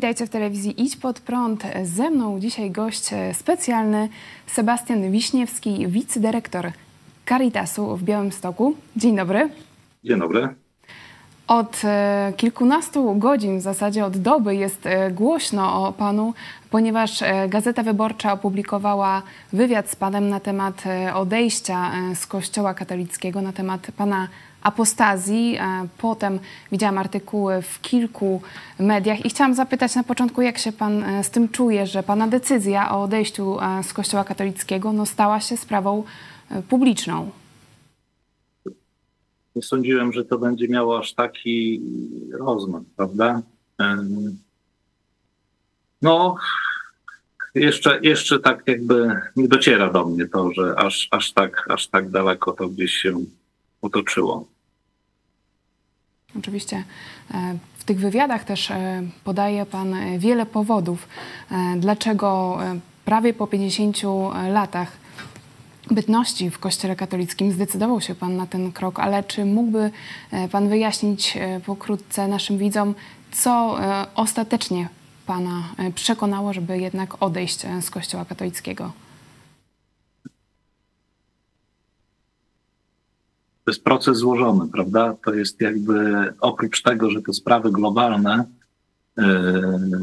Witajcie w telewizji Idź Pod Prąd. Ze mną dzisiaj gość specjalny Sebastian Wiśniewski, wicedyrektor Caritasu w Białymstoku. Dzień dobry. Dzień dobry. Od e, kilkunastu godzin, w zasadzie od doby, jest e, głośno o panu, ponieważ e, Gazeta Wyborcza opublikowała wywiad z panem na temat odejścia z Kościoła katolickiego, na temat pana apostazji. Potem widziałam artykuły w kilku mediach i chciałam zapytać na początku, jak się pan z tym czuje, że pana decyzja o odejściu z Kościoła katolickiego no, stała się sprawą publiczną. Nie sądziłem, że to będzie miało aż taki rozmach, prawda? No, jeszcze, jeszcze tak jakby nie dociera do mnie to, że aż, aż, tak, aż tak daleko to gdzieś się otoczyło. Oczywiście. E, w tych wywiadach też e, podaje Pan wiele powodów, e, dlaczego prawie po 50 latach bytności w Kościele katolickim zdecydował się Pan na ten krok, ale czy mógłby Pan wyjaśnić pokrótce naszym widzom, co ostatecznie Pana przekonało, żeby jednak odejść z Kościoła katolickiego? To jest proces złożony, prawda? To jest jakby oprócz tego, że te sprawy globalne yy,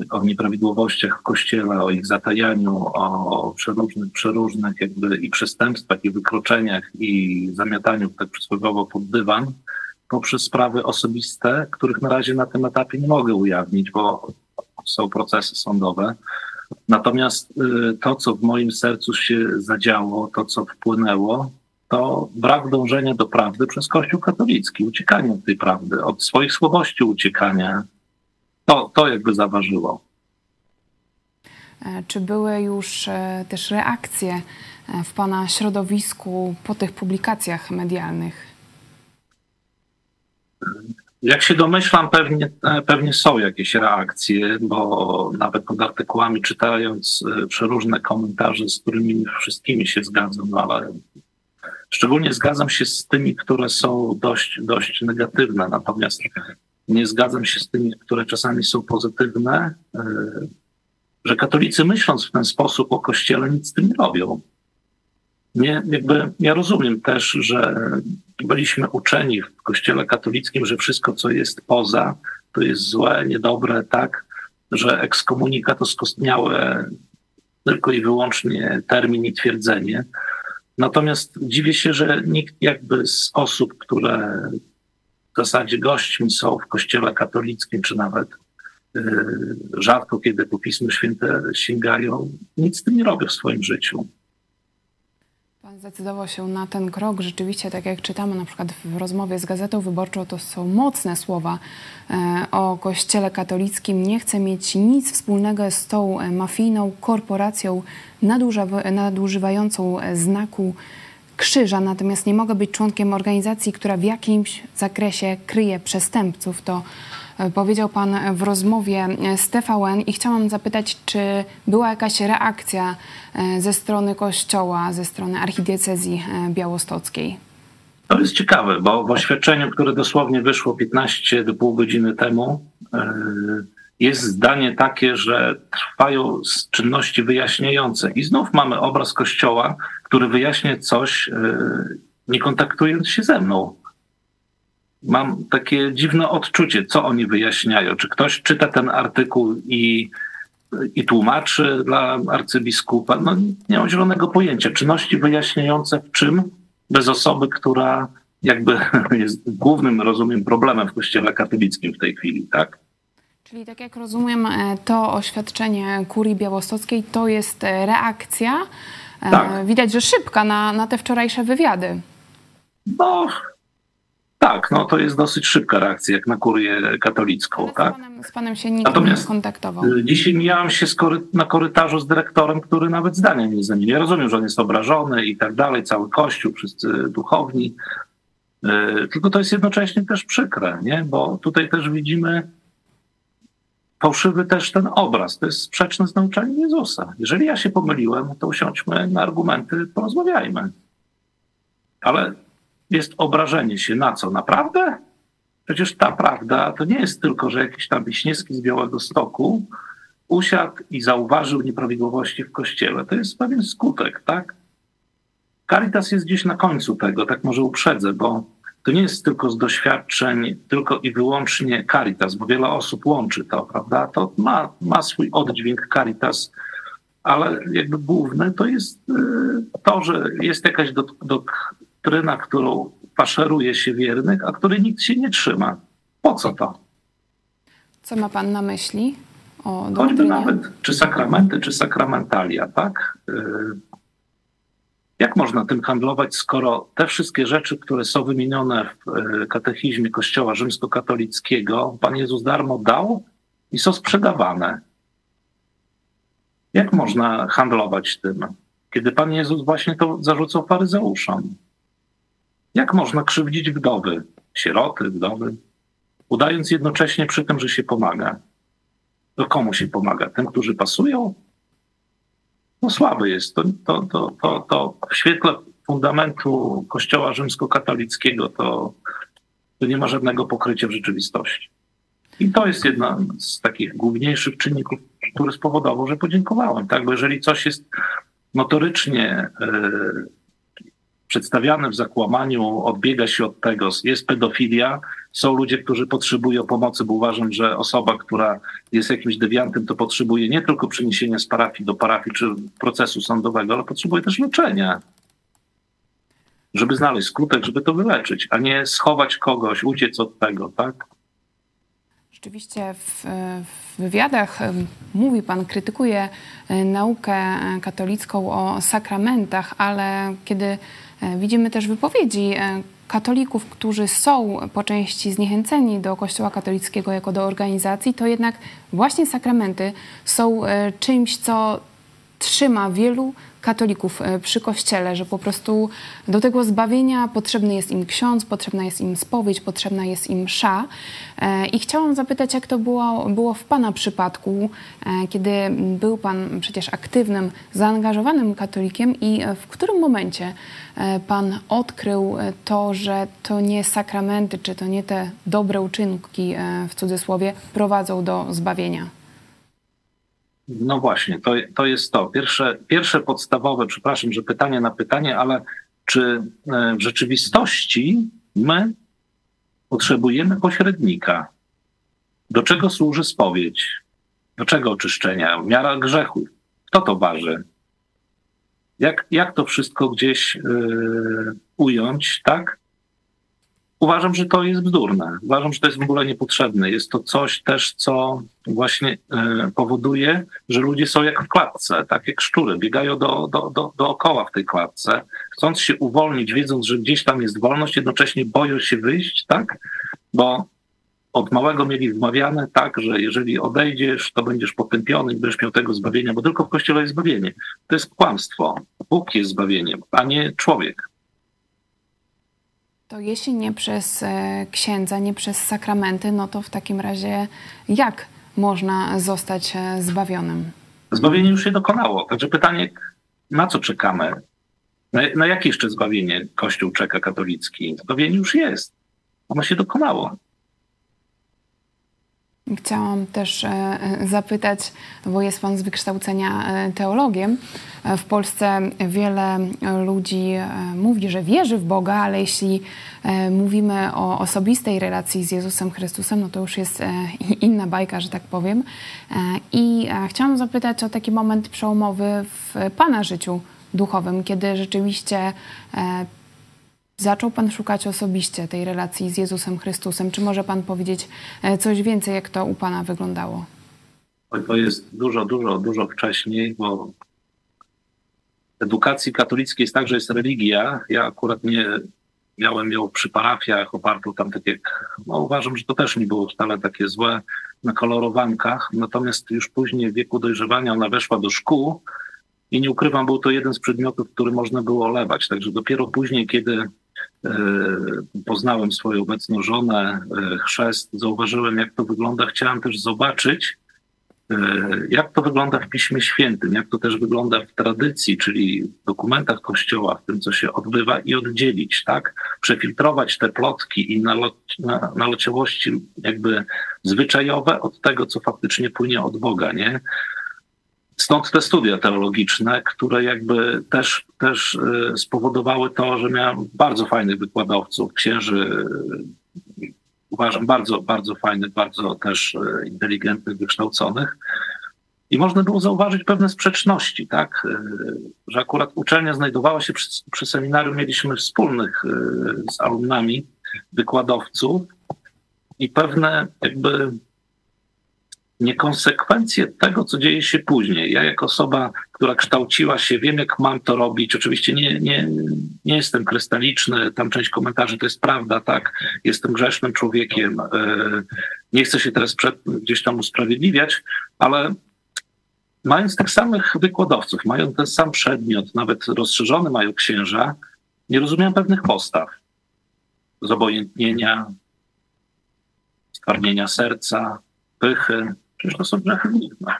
o nieprawidłowościach w kościele, o ich zatajaniu, o przeróżnych, przeróżnych jakby i przestępstwach, i wykroczeniach, i zamiataniu tak przysłowiowo pod dywan, poprzez sprawy osobiste, których na razie na tym etapie nie mogę ujawnić, bo są procesy sądowe. Natomiast yy, to, co w moim sercu się zadziało, to, co wpłynęło, to brak dążenia do prawdy przez Kościół katolicki, uciekanie od tej prawdy, od swoich słabości uciekania. To, to jakby zaważyło. E, czy były już e, też reakcje e, w Pana środowisku po tych publikacjach medialnych? Jak się domyślam, pewnie, pewnie są jakieś reakcje, bo nawet pod artykułami czytając przeróżne komentarze, z którymi wszystkimi się zgadzam, ale Szczególnie zgadzam się z tymi, które są dość, dość negatywne, natomiast nie zgadzam się z tymi, które czasami są pozytywne, e, że katolicy myśląc w ten sposób o Kościele nic z tym nie robią. Nie, jakby ja rozumiem też, że byliśmy uczeni w Kościele katolickim, że wszystko, co jest poza, to jest złe, niedobre, tak, że ekskomunikat to skostniałe tylko i wyłącznie termin i twierdzenie. Natomiast dziwię się, że nikt jakby z osób, które w zasadzie gośćmi są w kościele katolickim, czy nawet yy, rzadko kiedy po Pismo Święte sięgają, nic z tym nie robią w swoim życiu. Zdecydował się na ten krok. Rzeczywiście, tak jak czytamy na przykład w rozmowie z Gazetą Wyborczą, to są mocne słowa e, o Kościele katolickim. Nie chce mieć nic wspólnego z tą e, mafijną korporacją nadużywającą znaku krzyża, natomiast nie mogę być członkiem organizacji, która w jakimś zakresie kryje przestępców. To powiedział Pan w rozmowie z TVN i chciałam zapytać, czy była jakaś reakcja e, ze strony Kościoła, ze strony archidiecezji e, białostockiej? To jest ciekawe, bo w oświadczeniu, które dosłownie wyszło 15 do pół godziny temu, e, jest zdanie takie, że trwają czynności wyjaśniające. I znów mamy obraz Kościoła, który wyjaśnia coś, nie kontaktując się ze mną mam takie dziwne odczucie, co oni wyjaśniają. Czy ktoś czyta ten artykuł i, i tłumaczy dla arcybiskupa? No nie mam zielonego pojęcia. Czynności wyjaśniające w czym? Bez osoby, która jakby jest głównym, rozumiem, problemem w kościele katolickim w tej chwili, tak? Czyli tak jak rozumiem, e, to oświadczenie kurii białostockiej to jest e, reakcja, e, tak. widać, że szybka na, na te wczorajsze wywiady. No, tak, no to jest dosyć szybka reakcja, jak na kurię katolicką. Tak? z, panem, z panem się nikt Natomiast nie kontaktował. Y, dzisiaj mijałem się kory na korytarzu z dyrektorem, który nawet zdania nie zamienił. Ja rozumiem, że on jest obrażony i tak dalej, cały kościół, wszyscy duchowni. Yy, tylko to jest jednocześnie też przykre, nie? bo tutaj też widzimy fałszywy też ten obraz. To jest sprzeczne z nauczaniem Jezusa. Jeżeli ja się pomyliłem, to usiądźmy na argumenty, porozmawiajmy. Ale jest obrażenie się na co? Naprawdę? Przecież ta prawda to nie jest tylko, że jakiś tam Wiśniewski z Białego Stoku usiadł i zauważył nieprawidłowości w kościele. To jest pewien skutek, tak? Caritas jest gdzieś na końcu tego, tak może uprzedzę, bo to nie jest tylko z doświadczeń, tylko i wyłącznie Caritas, bo wiele osób łączy to, prawda? To ma, ma swój oddźwięk Caritas, ale jakby główne to jest y, to, że jest jakaś doktryna, którą faszeruje się wiernych, a której nikt się nie trzyma. Po co to? Co ma pan na myśli? O Choćby nawet, czy sakramenty, czy sakramentalia, tak? Y, jak można tym handlować, skoro te wszystkie rzeczy, które są wymienione w y, katechizmie Kościoła rzymskokatolickiego, Pan Jezus darmo dał i są sprzedawane? Jak można handlować tym, kiedy Pan Jezus właśnie to zarzucał faryzeuszom? Jak można krzywdzić wdowy, sieroty, wdowy, udając jednocześnie przy tym, że się pomaga? To komu się pomaga? Tym, którzy pasują? No słaby jest. To, to, to, to, to w świetle fundamentu Kościoła rzymskokatolickiego to, to nie ma żadnego pokrycia w rzeczywistości. I to jest jedna z takich główniejszych czynników, który spowodował, że podziękowałem. Tak? Bo jeżeli coś jest notorycznie yy, przedstawiane w zakłamaniu, odbiega się od tego, jest pedofilia, są ludzie, którzy potrzebują pomocy, bo uważam, że osoba, która jest jakimś dewiantem, to potrzebuje nie tylko przeniesienia z parafii do parafii czy procesu sądowego, ale potrzebuje też leczenia. Żeby znaleźć skutek, żeby to wyleczyć, a nie schować kogoś, uciec od tego, tak? Rzeczywiście w, w, wywiadach mówi Pan, krytykuje naukę katolicką o sakramentach, ale kiedy widzimy też wypowiedzi katolików, którzy są po części zniechęceni do Kościoła katolickiego jako do organizacji, to jednak właśnie sakramenty są czymś, co trzyma wielu katolików e, przy kościele, że po prostu do tego zbawienia potrzebny jest im ksiądz, potrzebna jest im spowiedź, potrzebna jest im msza. E, I chciałam zapytać, jak to było, było w Pana przypadku, e, kiedy był Pan przecież aktywnym, zaangażowanym katolikiem i w którym momencie Pan odkrył to, że to nie sakramenty, czy to nie te dobre uczynki w cudzysłowie prowadzą do zbawienia? No właśnie, to, to jest to. Pierwsze, pierwsze podstawowe, przepraszam, że pytanie na pytanie, ale czy e, w rzeczywistości my potrzebujemy pośrednika? Do czego służy spowiedź? Do czego oczyszczenia? Miara grzechów. Kto to waży? Jak, jak to wszystko gdzieś yy, ująć, tak? Uważam, że to jest bzdurne. Uważam, że to jest w ogóle niepotrzebne. Jest to coś też, co właśnie e, powoduje, że ludzie są jak w klatce, tak jak szczury, biegają do, do, do, dookoła w tej klatce, chcąc się uwolnić, wiedząc, że gdzieś tam jest wolność, jednocześnie boją się wyjść, tak? Bo od małego mieli wmawiane tak, że jeżeli odejdziesz, to będziesz potępiony będziesz miał tego zbawienia, bo tylko w Kościele jest zbawienie. To jest kłamstwo. Bóg jest zbawieniem, a nie człowiek. To jeśli nie przez e, księdza, nie przez sakramenty, no to w takim razie jak można zostać e, zbawionym? Zbawienie już się dokonało. Także pytanie, na co czekamy? Na, na jakie jeszcze zbawienie Kościół czeka katolicki? Zbawienie już jest. Ono się dokonało. Chciałam też e, e, zapytać, bo jest Pan z wykształcenia e, teologiem. W Polsce wiele ludzi mówi, że wierzy w Boga, ale jeśli mówimy o osobistej relacji z Jezusem Chrystusem, no to już jest inna bajka, że tak powiem. I chciałam zapytać o taki moment przełomowy w Pana życiu duchowym, kiedy rzeczywiście Zaczął Pan szukać osobiście tej relacji z Jezusem Chrystusem. Czy może Pan powiedzieć e, coś więcej, jak to u Pana wyglądało? To jest dużo, dużo, dużo wcześniej, bo edukacji katolickiej jest tak, że jest religia. Ja akurat nie miałem ją przy parafiach opartą tam tak jak, no uważam, że to też nie było wcale takie złe na kolorowankach. Natomiast już później w wieku dojrzewania ona weszła do szkół i nie ukrywam, był to jeden z przedmiotów, który można było olewać. Także dopiero później, kiedy poznałem swoją obecną żonę, e, chrzest, zauważyłem, jak to wygląda. Chciałem też zobaczyć, jak to wygląda w Piśmie Świętym, jak to też wygląda w tradycji, czyli w dokumentach Kościoła, w tym, co się odbywa i oddzielić, tak? Przefiltrować te plotki i naleciałości jakby zwyczajowe od tego, co faktycznie płynie od Boga, nie? Stąd te studia teologiczne, które jakby też, też y, spowodowały to, że miałem bardzo fajnych wykładowców, księży, y, uważam, bardzo, bardzo fajnych, bardzo też y, inteligentnych, wykształconych. I można było zauważyć pewne sprzeczności, tak? Że akurat uczelnia znajdowała się przy, przy seminarium, mieliśmy wspólnych z alumnami wykładowców i pewne jakby niekonsekwencje tego, co dzieje się później. Ja, jako osoba, która kształciła się, wiem, jak mam to robić. Oczywiście nie, nie, nie jestem krystaliczny, tam część komentarzy to jest prawda, tak. Jestem grzesznym człowiekiem. E, nie chcę się teraz przed, gdzieś tam usprawiedliwiać, ale mając tych samych wykładowców, mają ten sam przedmiot, nawet rozszerzony mają księża, nie rozumiem pewnych postaw. Zobojętnienia, stwarnienia serca, pychy, Przecież to są grzechy główne.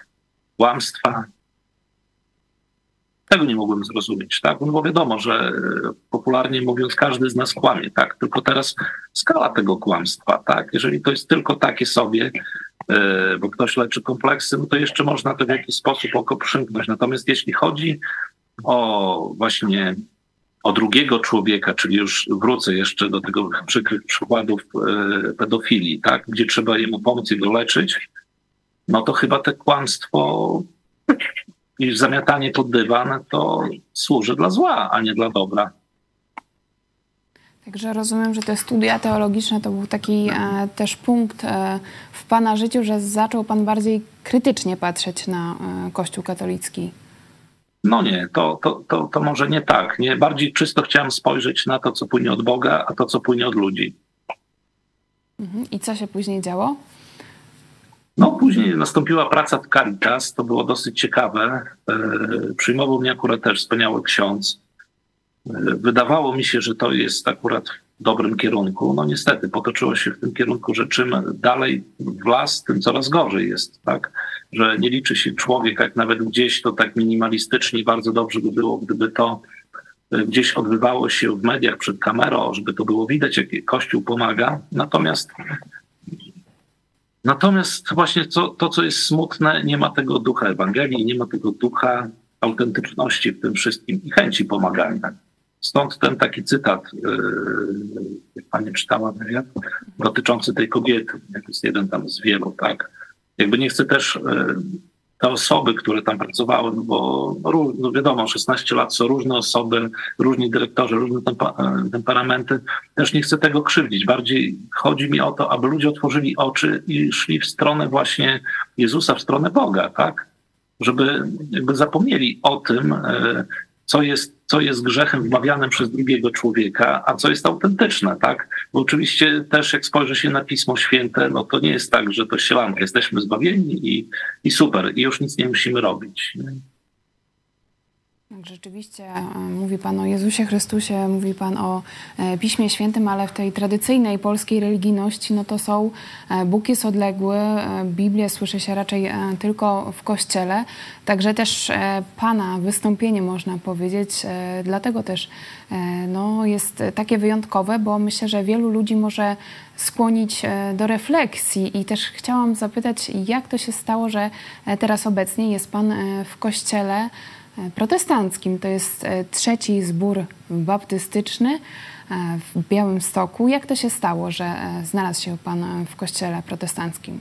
Kłamstwa. Tego nie mogłem zrozumieć, tak? No bo wiadomo, że popularnie mówiąc, każdy z nas kłamie, tak? Tylko teraz skala tego kłamstwa, tak? Jeżeli to jest tylko takie sobie, e, bo ktoś leczy kompleksy, no to jeszcze można to w jakiś sposób oko przymknąć. Natomiast jeśli chodzi o właśnie o drugiego człowieka, czyli już wrócę jeszcze do tego przykrych przykładów e, pedofilii, tak, gdzie trzeba jemu pomóc i go leczyć, no to chyba te kłamstwo i zamiatanie pod dywan to służy dla zła, a nie dla dobra. Także rozumiem, że te studia teologiczne to był taki e, też punkt e, w Pana życiu, że zaczął Pan bardziej krytycznie patrzeć na e, Kościół katolicki. No nie, to, to, to, to może nie tak. Nie, bardziej czysto chciałem spojrzeć na to, co płynie od Boga, a to, co płynie od ludzi. Mhm. I co się później działo? No, później nastąpiła praca w Caritas, to było dosyć ciekawe. E, przyjmował mnie akurat też wspaniały ksiądz. E, wydawało mi się, że to jest akurat w dobrym kierunku. No niestety potoczyło się w tym kierunku, że czym dalej w las, tym coraz gorzej jest, tak? Że nie liczy się człowiek, jak nawet gdzieś to tak minimalistycznie bardzo dobrze by było, gdyby to e, gdzieś odbywało się w mediach przed kamerą, żeby to było widać, jak Kościół pomaga. Natomiast Natomiast właśnie to, to, co jest smutne, nie ma tego ducha Ewangelii, nie ma tego ducha autentyczności w tym wszystkim i chęci pomagania. Stąd ten taki cytat, yy, jak pani czytała wywiad, dotyczący tej kobiety, jak jest jeden tam z wielu, tak? Jakby nie chcę też yy, te osoby, które tam pracowały, no bo no, wiadomo, 16 lat są różne osoby, różni dyrektorzy, różne e, temperamenty. Też nie chcę tego krzywdzić. Bardziej chodzi mi o to, aby ludzie otworzyli oczy i szli w stronę właśnie Jezusa, w stronę Boga, tak? Żeby jakby zapomnieli o tym, e, co jest, co jest grzechem wmawianym przez drugiego człowieka, a co jest autentyczne, tak? Bo oczywiście też jak spojrzy się na Pismo Święte, no to nie jest tak, że to sielanka, jesteśmy zbawieni i, i super, i już nic nie musimy robić. Nie? Tak, rzeczywiście e, mówi Pan o Jezusie Chrystusie, mówi Pan o e, Piśmie Świętym, ale w tej tradycyjnej polskiej religijności no to są, e, Bóg jest odległy, Biblię słyszy się raczej tylko w Kościele, także też Pana wystąpienie można powiedzieć, dlatego też no, jest takie wyjątkowe, bo myślę, że wielu ludzi może skłonić do refleksji. I też chciałam zapytać, jak to się stało, że teraz obecnie jest Pan w Kościele, protestanckim. To jest e, trzeci zbór baptystyczny e, w Białymstoku. Jak to się stało, że e, znalazł się Pan w kościele protestanckim?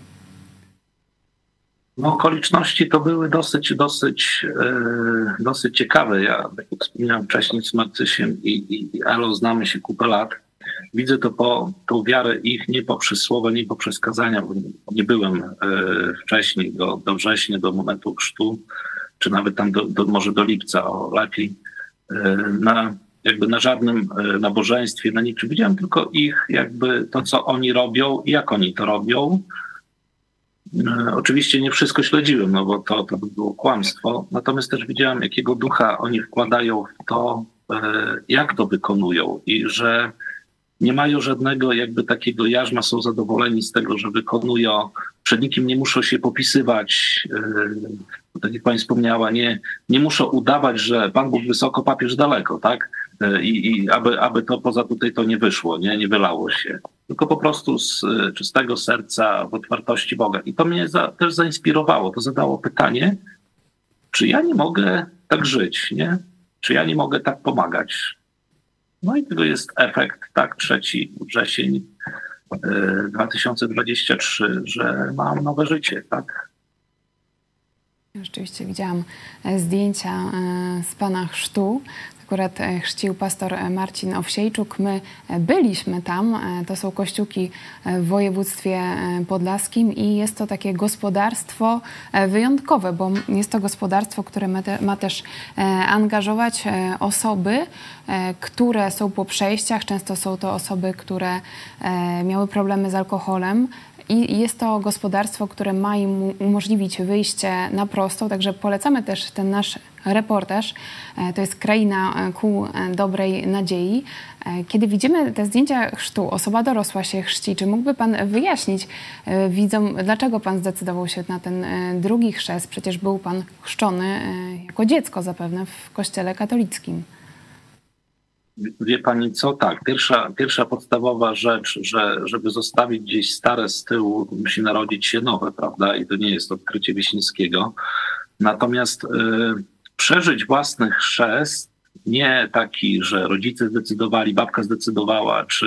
No, okoliczności to były dosyć, dosyć, dosyć ciekawe. Ja, tak jak wspomniałem wcześniej, z Marcysiem i, i Elo znamy się kupę lat. Widzę to po tą wiarę ich nie poprzez słowa, nie poprzez kazania, bo nie byłem wcześniej, do, do września, do momentu chrztu czy nawet tam do, do, może do lipca, o lepiej, e, na, jakby na żadnym e, nabożeństwie, na niczym. Widziałem tylko ich, jakby to, co oni robią, jak oni to robią. E, oczywiście nie wszystko śledziłem, no bo to, to by było kłamstwo. Natomiast też widziałem, jakiego ducha oni wkładają w to, jak to wykonują i że nie mają żadnego jakby takiego jarzma, są zadowoleni z tego, że wykonują, przed nikim nie muszą się popisywać, yy, tak jak pani wspomniała, nie, nie muszą udawać, że Pan Bóg wysoko, papież daleko, tak? Yy, I, i aby, aby to poza tutaj to nie wyszło, nie, nie wylało się. Tylko po prostu z czystego serca, w otwartości Boga. I to mnie za, też zainspirowało. To zadało pytanie, czy ja nie mogę tak żyć, nie? Czy ja nie mogę tak pomagać? No i tego jest efekt, tak, 3 wrzesień 2023, e, że mam nowe życie, tak. Rzeczywiście widziałam e, zdjęcia e, z pana chrztu akurat e, chrzcił pastor e, Marcin Owsiejczuk. My e, byliśmy tam. To są kościółki w województwie podlaskim i jest to takie gospodarstwo wyjątkowe, bo jest to gospodarstwo, które ma też angażować osoby, które są po przejściach. Często są to osoby, które miały problemy z alkoholem, i jest to gospodarstwo, które ma im umożliwić wyjście na prostą, także polecamy też ten nasz reportaż. E, to jest Kraina e, ku e, dobrej nadziei. Kiedy widzimy te zdjęcia chrztu, osoba dorosła się chrzci, czy mógłby Pan wyjaśnić widzom, dlaczego Pan zdecydował się na ten drugi chrzest? Przecież był Pan chrzczony jako dziecko zapewne w kościele katolickim. Wie pani co? Tak, pierwsza, pierwsza podstawowa rzecz, że żeby zostawić gdzieś stare z tyłu, musi narodzić się nowe, prawda? I to nie jest odkrycie Wiśniewskiego. Natomiast y, przeżyć własny chrzest, nie taki, że rodzice zdecydowali, babka zdecydowała, czy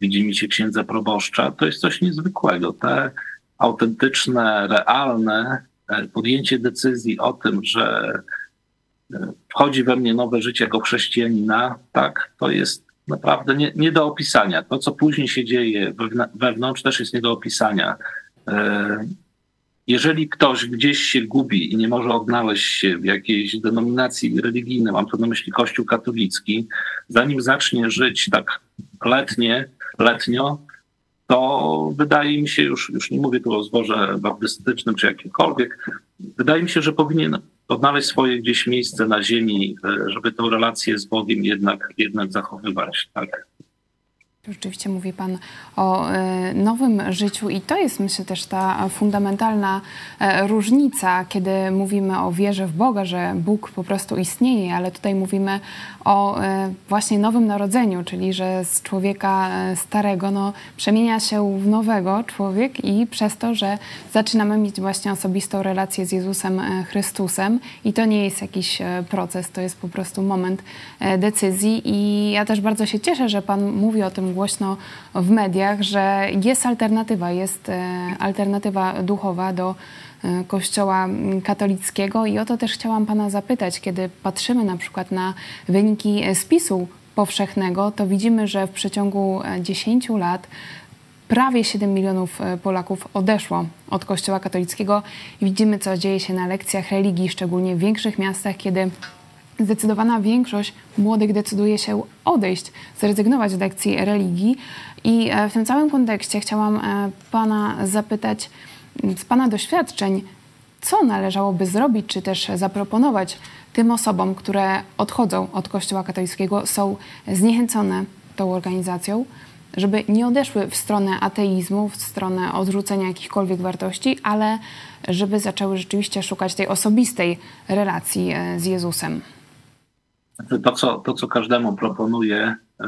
widzi mi się księdza proboszcza, to jest coś niezwykłego. Te autentyczne, realne e, podjęcie decyzji o tym, że wchodzi we mnie nowe życie jako chrześcijanina, tak, to jest naprawdę nie, nie do opisania. To, co później się dzieje wewnątrz, też jest nie do opisania. E, jeżeli ktoś gdzieś się gubi i nie może odnaleźć się w jakiejś denominacji religijnej, mam tu na myśli Kościół katolicki, zanim zacznie żyć tak letnie, letnio, to wydaje mi się, już, już nie mówię tu o zborze baptystycznym czy jakimkolwiek, wydaje mi się, że powinien odnaleźć swoje gdzieś miejsce na ziemi, e, żeby tę relację z Bogiem jednak, jednak zachowywać. Tak? Rzeczywiście mówi Pan o e, nowym życiu i to jest myślę też ta fundamentalna e, różnica, kiedy mówimy o wierze w Boga, że Bóg po prostu istnieje, ale tutaj mówimy o e, właśnie nowym narodzeniu, czyli że z człowieka starego no, przemienia się w nowego człowiek i przez to, że zaczynamy mieć właśnie osobistą relację z Jezusem Chrystusem i to nie jest jakiś proces, to jest po prostu moment decyzji i ja też bardzo się cieszę, że Pan mówi o tym głośno w mediach, że jest alternatywa, jest e, alternatywa duchowa do e, Kościoła katolickiego. I o to też chciałam Pana zapytać, kiedy patrzymy na przykład na wyniki spisu powszechnego, to widzimy, że w przeciągu 10 lat prawie 7 milionów e, Polaków odeszło od Kościoła katolickiego. Widzimy, co dzieje się na lekcjach religii, szczególnie w większych miastach, kiedy zdecydowana większość młodych decyduje się odejść, zrezygnować z lekcji religii. I e, w tym całym kontekście chciałam e, Pana zapytać z Pana doświadczeń, co należałoby zrobić, czy też zaproponować tym osobom, które odchodzą od Kościoła katolickiego, są zniechęcone tą organizacją, żeby nie odeszły w stronę ateizmu, w stronę odrzucenia jakichkolwiek wartości, ale żeby zaczęły rzeczywiście szukać tej osobistej relacji e, z Jezusem. To co, to, co każdemu proponuję e,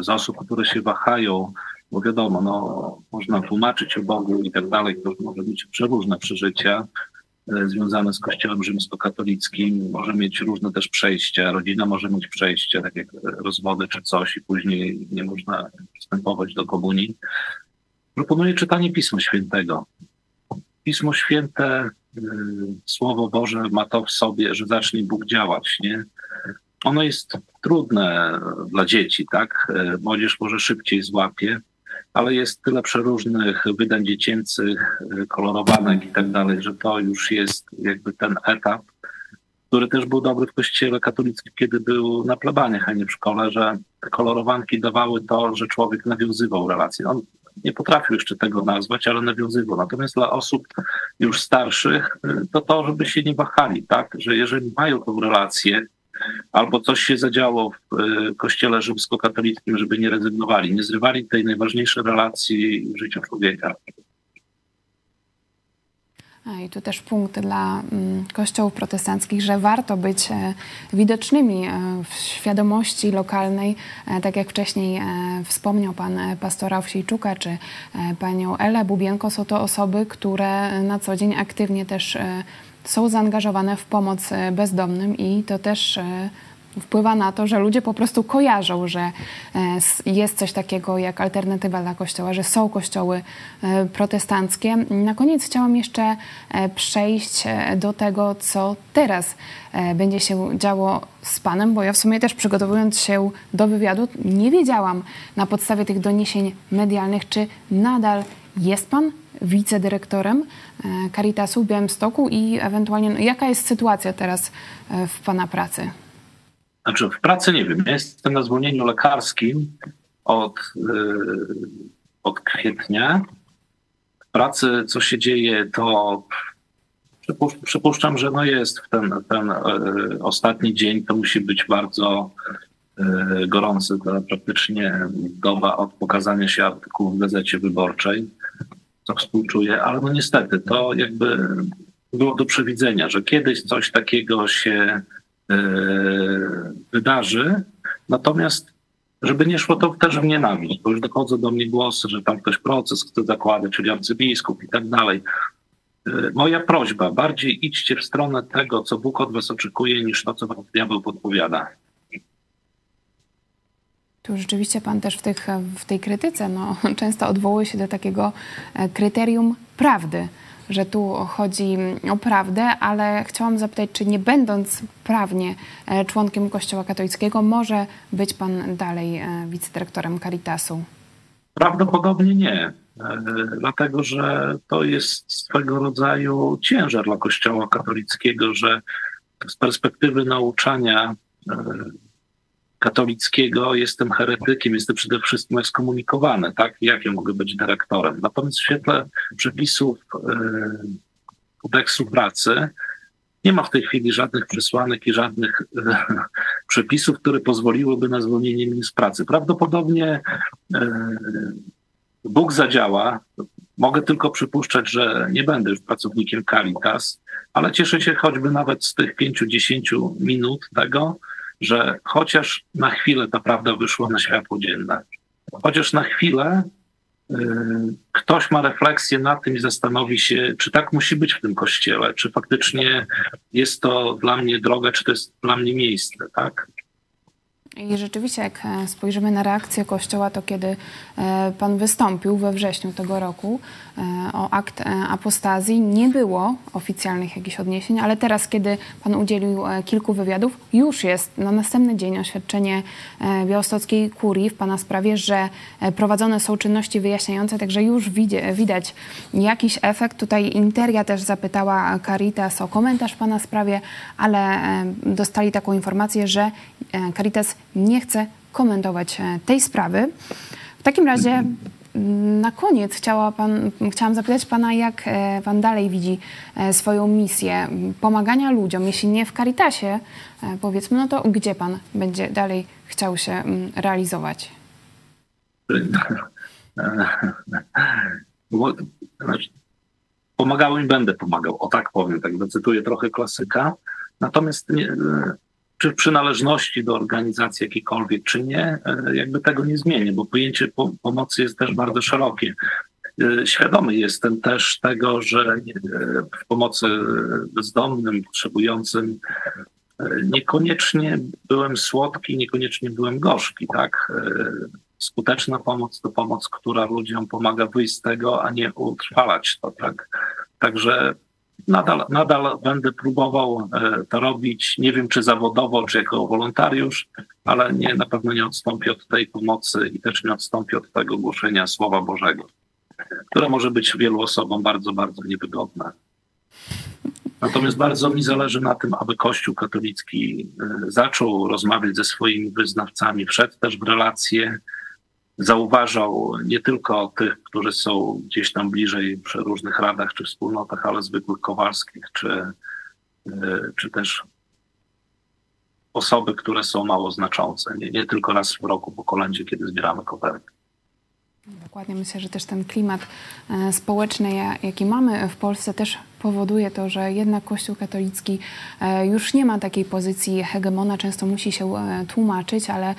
z osób, które się wahają, bo wiadomo, no, można tłumaczyć o Bogu i tak dalej, to może być przeróżne przeżycia e, związane z Kościołem rzymskokatolickim, może mieć różne też przejścia, rodzina może mieć przejście, tak jak rozwody czy coś i później nie można przystępować do komunii. Proponuję czytanie Pisma Świętego. Pismo Święte, e, Słowo Boże ma to w sobie, że zacznie Bóg działać, nie? Ono jest trudne dla dzieci, tak? E, młodzież może szybciej złapie, ale jest tyle przeróżnych wydań dziecięcych, e, kolorowanek i tak dalej, że to już jest jakby ten etap, który też był dobry w kościele katolickim, kiedy był na plebaniach, a nie w szkole, że te kolorowanki dawały to, że człowiek nawiązywał relacje. On nie potrafił jeszcze tego nazwać, ale nawiązywał. Natomiast dla osób już starszych, e, to to, żeby się nie wahali, tak? Że jeżeli mają tą relację, albo coś się zadziało w e, kościele rzymskokatolickim, żeby nie rezygnowali, nie zrywali tej najważniejszej relacji w życiu człowieka. I tu też punkt dla mm, kościołów protestanckich, że warto być e, widocznymi e, w świadomości lokalnej, tak jak wcześniej wspomniał pan pastora Owsiejczuka czy panią Elę Bubienko. Są to osoby, które na co dzień aktywnie też są zaangażowane w pomoc bezdomnym i to też wpływa na to, że ludzie po prostu kojarzą, że e, jest coś takiego jak alternatywa dla kościoła, że są kościoły e, protestanckie. Na koniec chciałam jeszcze e, przejść do tego, co teraz będzie się działo z Panem, bo ja w sumie też przygotowując się do wywiadu nie wiedziałam na podstawie tych doniesień medialnych, czy nadal jest Pan wicedyrektorem Caritasu w Białymstoku i ewentualnie no, jaka jest sytuacja teraz w Pana pracy? Znaczy w pracy nie wiem. Ja jestem na zwolnieniu lekarskim od, yy, od kwietnia. W pracy co się dzieje, to przypuszczam, że no jest w ten, ten ostatni dzień, to musi być bardzo gorący. To praktycznie doba od pokazania się artykułu w Gazecie Wyborczej, co współczuję, ale no niestety to jakby było do przewidzenia, że kiedyś coś takiego się E, wydarzy. Natomiast, żeby nie szło to też w nienawiść, bo już dochodzą do mnie głosy, że tam ktoś proces chce zakładać, czyli arcybiskup i tak dalej. E, moja prośba, bardziej idźcie w stronę tego, co Bóg od was oczekuje, niż to, co wam diabeł podpowiada. Tu rzeczywiście Pan też w, tych, w tej krytyce no, często odwołuje się do takiego e, kryterium prawdy że tu chodzi o prawdę, ale chciałam zapytać, czy nie będąc prawnie e, członkiem Kościoła katolickiego, może być pan dalej e, wicedyrektorem Caritasu? Prawdopodobnie nie, dlatego że to jest swego rodzaju ciężar dla Kościoła katolickiego, że z perspektywy nauczania katolickiego jestem heretykiem, jestem przede wszystkim ekskomunikowany, tak? Jak ja mogę być dyrektorem? Natomiast w świetle przepisów yy, kodeksu pracy nie ma w tej chwili żadnych przesłanek i żadnych e, przepisów, które pozwoliłyby na zwolnienie mnie z pracy. Prawdopodobnie e, Bóg zadziała. Mogę tylko przypuszczać, że nie będę już pracownikiem Caritas, ale cieszę się choćby nawet z tych 5-10 minut tego, że chociaż na chwilę ta prawda wyszła na światło dzienne, chociaż na chwilę y, ktoś ma refleksję na tym i zastanowi się, czy tak musi być w tym kościele, czy faktycznie jest to dla mnie droga, czy to jest dla mnie miejsce, tak? I rzeczywiście, jak e, spojrzymy na reakcję Kościoła, to kiedy e, Pan wystąpił we wrześniu tego roku e, o akt apostazji, nie było oficjalnych jakichś odniesień, ale teraz, kiedy Pan udzielił kilku wywiadów, już jest na następny dzień oświadczenie białostockiej kurii w Pana sprawie, że prowadzone są czynności wyjaśniające, także już widać jakiś efekt. Tutaj Interia też zapytała Caritas o komentarz w Pana sprawie, ale dostali taką informację, że Caritas nie chcę komentować e, tej sprawy. W takim razie mm, na koniec chciała pan, chciałam zapytać Pana, jak e, Pan dalej widzi e, swoją misję pomagania ludziom. Jeśli nie w Caritasie, powiedzmy, no to gdzie Pan będzie dalej chciał się mm, realizować? Pomagałem i będę pomagał, o tak powiem, tak zacytuję trochę klasyka. Natomiast nie, czy przynależności do organizacji jakiejkolwiek, czy nie, e, jakby tego nie zmienię, bo pojęcie pomocy jest też bardzo szerokie. E, świadomy jestem też tego, że e, w pomocy bezdomnym, potrzebującym niekoniecznie byłem słodki, niekoniecznie byłem gorzki, tak? Skuteczna pomoc to pomoc, która ludziom pomaga wyjść z tego, a nie utrwalać to, tak? Także Nadal, nadal będę próbował e, to robić, nie wiem czy zawodowo, czy jako wolontariusz, ale nie, na pewno nie odstąpię od tej pomocy i też nie odstąpię od tego głoszenia Słowa Bożego, które może być wielu osobom bardzo, bardzo niewygodne. Natomiast bardzo mi zależy na tym, aby Kościół katolicki e, zaczął rozmawiać ze swoimi wyznawcami, wszedł też w relacje zauważał nie tylko tych, którzy są gdzieś tam bliżej przy różnych radach czy wspólnotach, ale zwykłych Kowalskich, czy, e, czy też osoby, które są mało znaczące, nie, nie tylko raz w roku po kolędzie, kiedy zbieramy koperty. Dokładnie, myślę, że też ten klimat e, społeczny, jaki mamy w Polsce, też powoduje to, że jednak Kościół katolicki e, już nie ma takiej pozycji hegemona, często musi się e, tłumaczyć, ale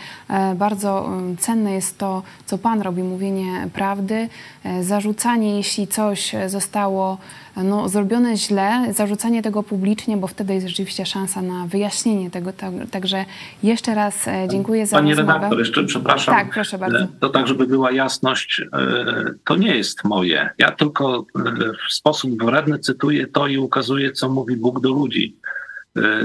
bardzo cenne jest to, co Pan robi, mówienie prawdy, zarzucanie, jeśli coś zostało no, zrobione źle, zarzucanie tego publicznie, bo wtedy jest rzeczywiście szansa na wyjaśnienie tego. Także jeszcze raz dziękuję za Pani rozmowę. redaktor, jeszcze przepraszam. Tak, proszę bardzo. To tak, żeby była jasność, to nie jest moje. Ja tylko w sposób wredny cytuję to i ukazuję, co mówi Bóg do ludzi,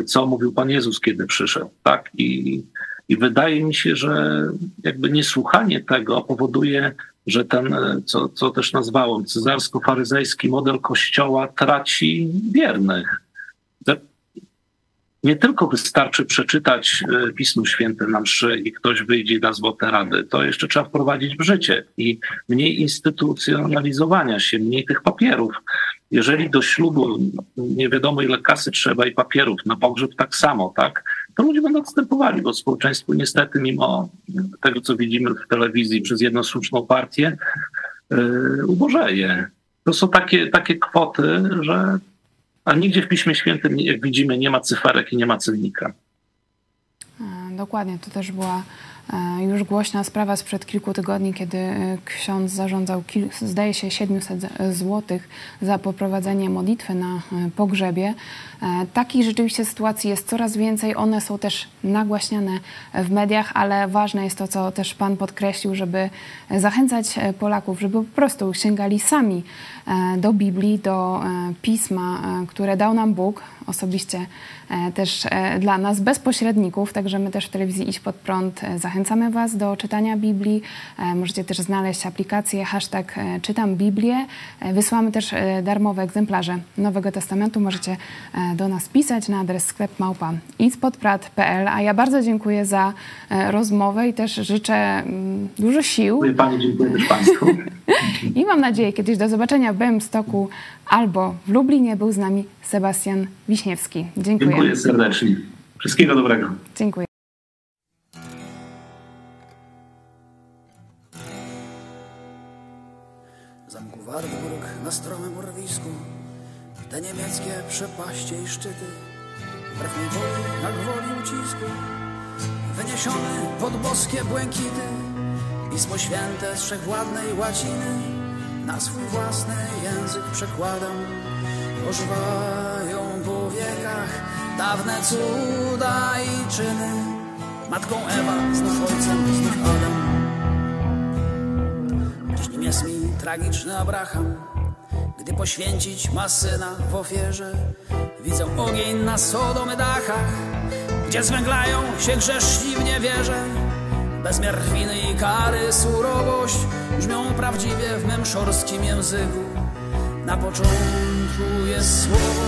co mówił Pan Jezus, kiedy przyszedł. Tak? I, i wydaje mi się, że jakby niesłuchanie tego powoduje, że ten, co, co też nazwałem, cezarsko-faryzejski model kościoła traci wiernych. Nie tylko wystarczy przeczytać e, Pismo Święte na mszy i ktoś wyjdzie da złote rady, to jeszcze trzeba wprowadzić w życie i mniej instytucjonalizowania się, mniej tych papierów. Jeżeli do ślubu nie wiadomo ile kasy trzeba i papierów, na pogrzeb tak samo, tak, to ludzie będą odstępowali, bo społeczeństwo niestety mimo tego, co widzimy w telewizji przez jedną słuszną partię, yy, ubożeje. To są takie, takie kwoty, że a nigdzie w Piśmie Świętym, jak widzimy, nie ma cyferek i nie ma cennika. E, dokładnie, to też była e, już głośna sprawa sprzed kilku tygodni, kiedy e, ksiądz zarządzał, zdaje się, 700 zł za poprowadzenie modlitwy na pogrzebie. Takich rzeczywiście sytuacji jest coraz więcej. One są też nagłaśniane w mediach, ale ważne jest to, co też Pan podkreślił, żeby zachęcać Polaków, żeby po prostu sięgali sami do Biblii, do pisma, które dał nam Bóg, osobiście e, też e, dla nas, bez pośredników. Także my też w telewizji Iść Pod Prąd e, zachęcamy Was do czytania Biblii. Możecie też znaleźć aplikację hashtag Czytam Biblię. Wysyłamy też darmowe egzemplarze Nowego Testamentu. Możecie do nas pisać na adres sklep małpa idspodprat.pl. A ja bardzo dziękuję za rozmowę i też życzę mm, dużo sił. Dziękuję Pani, dziękuję też Państwu. I mam nadzieję kiedyś do zobaczenia w Białymstoku albo w Lublinie. Był z nami Sebastian Wiśniewski. Dziękuję. Dziękuję serdecznie. Wszystkiego dobrego. Dziękuję. Zamku Wartburg na stromym urwisku Te niemieckie przepaście i szczyty Wbrew mej woli, jak woli ucisku Wyniesione pod boskie błękity Pismo Święte z wszechwładnej łaciny Na swój własny język przekładam Ożywają po wiekach dawne cuda i czyny. Matką Ewa, znów ojcem, znów Adam. Dziś nim jest mi tragiczny Abraham, gdy poświęcić ma syna w ofierze. Widzę ogień na Sodomy dachach, gdzie zwęglają się grzeszni w niewierze. Bezmiar winy i kary, surowość brzmią prawdziwie w mym szorskim języku. Na początku jest słowo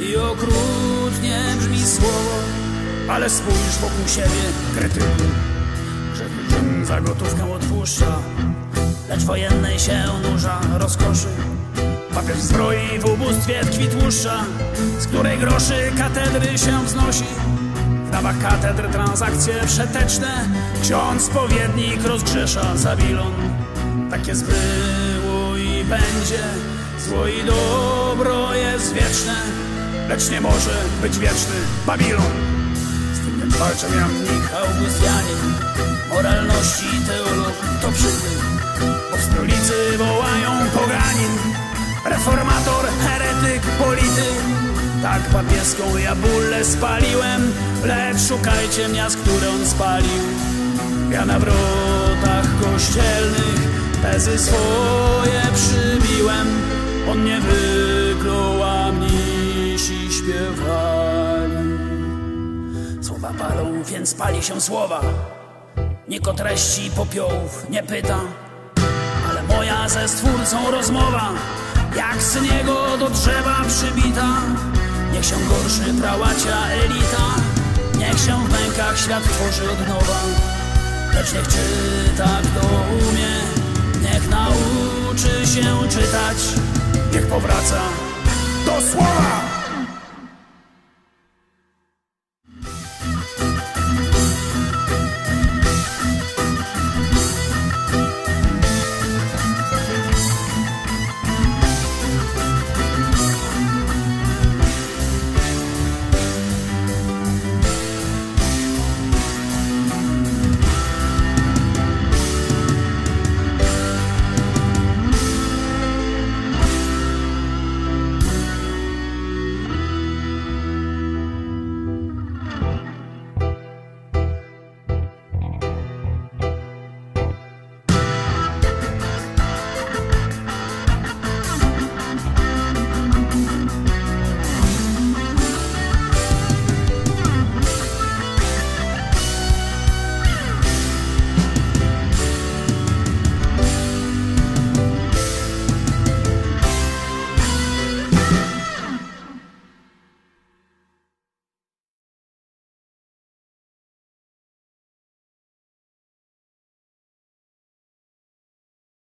i okrutnie brzmi słowo, ale spójrz wokół siebie, krytyku. Grzechy za gotówkę odpuszcza, lecz wojennej się nurza rozkoszy. Papież zbroi w ubóstwie tkwi tłuszcza, z której groszy katedry się wznosi. W dawach katedr transakcje przeteczne, ksiądz spowiednik rozgrzesza Zabilon. Takie zbyło i będzie Zło i dobro jest wieczne, lecz nie może być wieczny Babilon. Z tym walczą ja mnich Augustianin, moralności teolog to przydy, bo w stolicy wołają poganin, reformator, heretyk, polityk. Tak papieską ja bólę spaliłem, lecz szukajcie miast, które on spalił. Ja na wrotach kościelnych tezy swoje przybiłem. On nie wyklął, a mnisi śpiewali. Słowa palą, więc pali się słowa. Nikt o treści popiołów nie pyta, ale moja ze stwórcą rozmowa, jak z niego do drzewa przybita. Niech się gorszy prałacia elita, niech się w mękach świat tworzy od nowa. Lecz niech czyta kto umie, niech nauczy się czytać niech powraca do słowa.